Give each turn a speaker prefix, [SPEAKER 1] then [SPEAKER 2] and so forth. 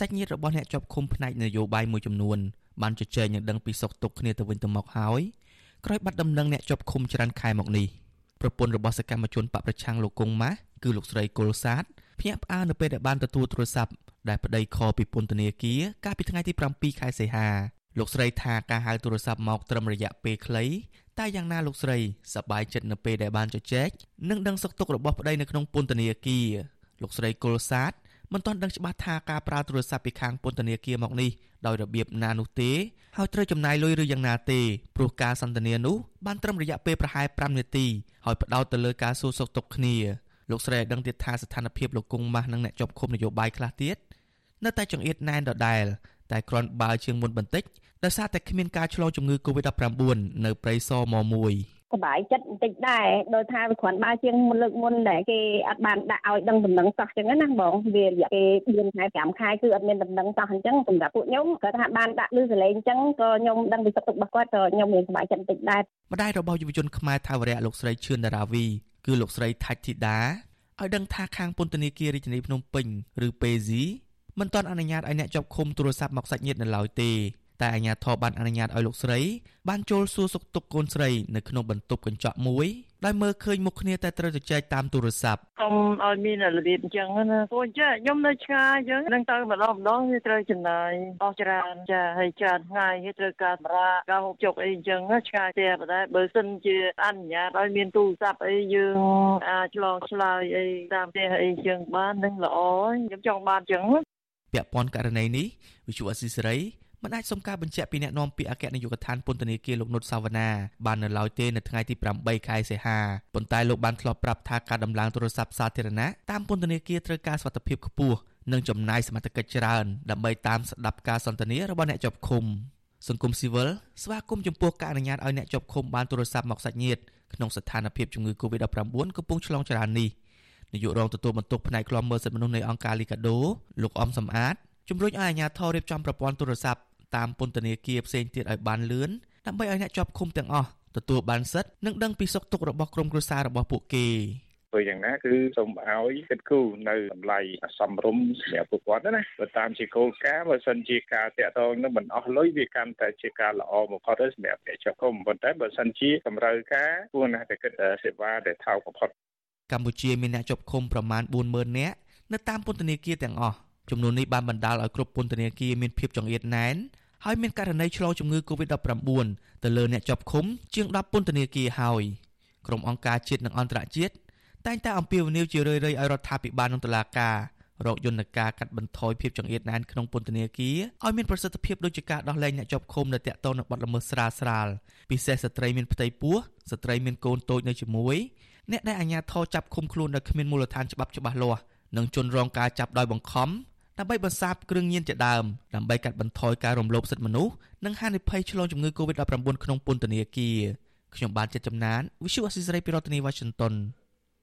[SPEAKER 1] សាច់ញាតិរបស់អ្នកជាប់ឃុំផ្នែកនយោបាយមួយចំនួនបានជជែកនិងដឹងពីសុខទុក្ខគ្នាទៅវិញទៅមកហើយក្រោយបាត់ដំណឹងអ្នកជាប់ឃុំច្រើនខែមកនេះប្រពន្ធរបស់សកម្មជនបកប្រឆាំងលោកកុងម៉ាស់គឺលោកស្រីកុលសាទភ្ញាក់ផ្អើលនៅពេលដែលបានទទួលទូរស័ព្ទដែលប្តីខពីពន្ធនាគារកាលពីថ្ងៃទី7ខែសីហាលោកស្រីថាការហៅទូរស័ព្ទមកត្រឹមរយៈពេលខ្លីតែយ៉ាងណាលោកស្រីសប្បាយចិត្តនៅពេលដែលបានជជែកនិងដឹងសុខទុក្ខរបស់ប្តីនៅក្នុងពន្ធនាគារលោកស្រីកុលសាទ មិនទាន់ដឹងច្បាស់ថាការប្រើទូរស័ព្ទពីខាងពន្ធនាគារមកនេះដោយរបៀបណានោះទេហើយត្រូវចំណាយលុយឬយ៉ាងណាទេព្រោះការសន្ទនានោះបានត្រឹមរយៈពេលប្រហែល5នាទីហើយផ្ដោតទៅលើការសួរសុខទុក្ខគ្នាលោកស្រីឲ្យដឹងទៀតថាស្ថានភាពលោកគង់ម៉ាស់និងអ្នកជាប់ឃុំនយោបាយខ្លះទៀតនៅតែចង្អៀតណែនដដែលតែគ្រាន់បើជាងមុនបន្តិចដោយសារតែគ្មានការឆ្លងជំងឺ Covid-19 នៅព្រៃសរម1
[SPEAKER 2] បាយចិត្តបន្តិចដែរដោយថាវាគ្រាន់បើជាងមុនលើកមុនដែលគេអត់បានដាក់ឲ្យដឹងដំណឹងសោះអញ្ចឹងណាបងវារយៈពេល4ខែ5ខែគឺអត់មានដំណឹងសោះអញ្ចឹងសម្រាប់ពួកខ្ញុំគាត់ថាបានដាក់ឬសលេងអញ្ចឹងក៏ខ្ញុំដឹងពីសុខទុក្ខរបស់គាត់ក៏ខ្ញុំមានសប្បាយចិត្តបន្តិចដែរ
[SPEAKER 1] ម្ដាយរបស់យុវជនខ្មែរថាវរៈលោកស្រីឈឿនដារាវីគឺលោកស្រីថាច់ធីតាឲ្យដឹងថាខាងពន្ធនាគាររាជធានីភ្នំពេញឬពេស៊ីមិនទាន់អនុញ្ញាតឲ្យអ្នកជាប់ឃុំទូរស័ព្ទមកសាច់ញាតិនៅឡើយទេ តែអាជ្ញាធរបានអនុញ្ញាតឲ្យលោកស្រីបានចូលសួរសុខទុក្ខកូនស្រីនៅក្នុងបន្ទប់កញ្ចក់មួយដែលមើលឃើញមុខគ្នាតែត្រូវទៅចែកតាមទូរស័ព្ទ
[SPEAKER 3] កុំឲ្យមានរបៀបអញ្ចឹងណាព្រោះចាខ្ញុំនៅឆ្ងាយអញ្ចឹងនឹងទៅម្ដងម្ដងវាត្រូវចំណាយអស់ច្រើនចាហើយច្រើនថ្ងៃវាត្រូវការសម្រាប់ការហូបចុកអីអញ្ចឹងឆ្ងាយផ្ទះប៉ុន្តែបើសិនជាអនុញ្ញាតឲ្យមានទូរស័ព្ទអីយើងអាចឆ្លងឆ្លើយអីតាមផ្ទះអីអញ្ចឹងបាននឹងល្អខ្ញុំចង់បានអញ្ចឹង
[SPEAKER 1] ពាក់ព័ន្ធករណីនេះវិទ្យុអស៊ីសេរី មិនអាចសុំការបញ្ជាក់ពីអ្នកនាំពាក្យអគ្គនាយកដ្ឋានពន្ធនាគារលោកនុតសាវណ្ណាបាននៅឡើយទេនៅថ្ងៃទី8ខែសីហាប៉ុន្តែលោកបានធ្លាប់ប្រាប់ថាការដំឡើងទូរស័ព្ទសាធារណៈតាមពន្ធនាគារត្រូវការសុវត្ថិភាពខ្ពស់និងចំណាយសមត្ថកិច្ចច្រើនដើម្បីតាមស្ដាប់ការសន្ទនារបស់អ្នកជាប់ឃុំសង្គមស៊ីវិលស្វាគមន៍ចំពោះការអនុញ្ញាតឲ្យអ្នកជាប់ឃុំបានទូរស័ព្ទមកសាច់ញាតិក្នុងស្ថានភាពជំងឺ Covid-19 កំពុងឆ្លងចរានេះនាយករងទទួលបន្ទុកផ្នែកឃ្លាំមើលសិទ្ធិមនុស្សនៃអង្គការលីកាដូលោកអំសំអាតជំរុញឲ្យអាជ្ញាធររៀបចំប្រព័ន្ធទូរស័ព្ទ តាមពន្ធនាគារផ្សេងទៀតឲ្យបានលឿនដើម្បីឲ្យអ្នកជាប់ឃុំទាំងអស់ទទួលបានសិទ្ធិនិងដឹងពីសុខទុក្ខរបស់ក្រុមគ្រួសាររបស់ពួកគេ
[SPEAKER 4] ធ្វើយ៉ាងណាគឺសូមឲ្យគិតគូរនៅតម្លៃសំរុំសម្រាប់ពួកគាត់ណាបើតាមជាគោលការណ៍បើសិនជាការតាក់ទងនឹងមិនអស់លុយវាកាន់តែជាការល្អបំផុតសម្រាប់អ្នកជាប់ឃុំប៉ុន្តែបើសិនជាតម្រូវការគួរណាស់តែគិតសេវាដែលថោកបំផុត
[SPEAKER 1] កម្ពុជាមានអ្នកជាប់ឃុំប្រមាណ40000នាក់នៅតាមពន្ធនាគារទាំងអស់ចំនួននេះបានបណ្ដាលឲ្យគ្រប់ពន្ធនាគារមានភាពចង្អៀតណែន ហើយមានករណីឆ្លងជំងឺ Covid-19 ទៅលើអ្នកជាប់ឃុំជាង10ពន្ធនាគារហើយក្រុមអង្គការជាតិនិងអន្តរជាតិតែងតែអំពាវនាវជារឿយៗឲ្យរដ្ឋាភិបាលនិងតុលាការរកយន្តការកាត់បន្ថយភាពចង្អៀតណែនក្នុងពន្ធនាគារឲ្យមានប្រសិទ្ធភាពដូចជាការដោះលែងអ្នកជាប់ឃុំនៅតាក់ទងនឹងបទល្មើសស្រាលស្រាលពិសេសស្ត្រីមានផ្ទៃពោះស្ត្រីមានកូនតូចនៅជាមួយអ្នកដែលអាជ្ញាធរចាប់ឃុំខ្លួនដោយគ្មានមូលដ្ឋានច្បាប់ច្បាស់លាស់និងជនរងការចាប់ដោយបង្ខំ ដើម្បីបន្សាបគ្រឿងញៀនជាដើមដើម្បីកាត់បន្ថយការរំលោភសិទ្ធិមនុស្សនិងហានិភ័យឆ្លងជំងឺ Covid-19 ក្នុងពន្ធនាគារខ្ញុំបានចិត្តចំណាន Visual Assisray ពីរដ្ឋធានី Washington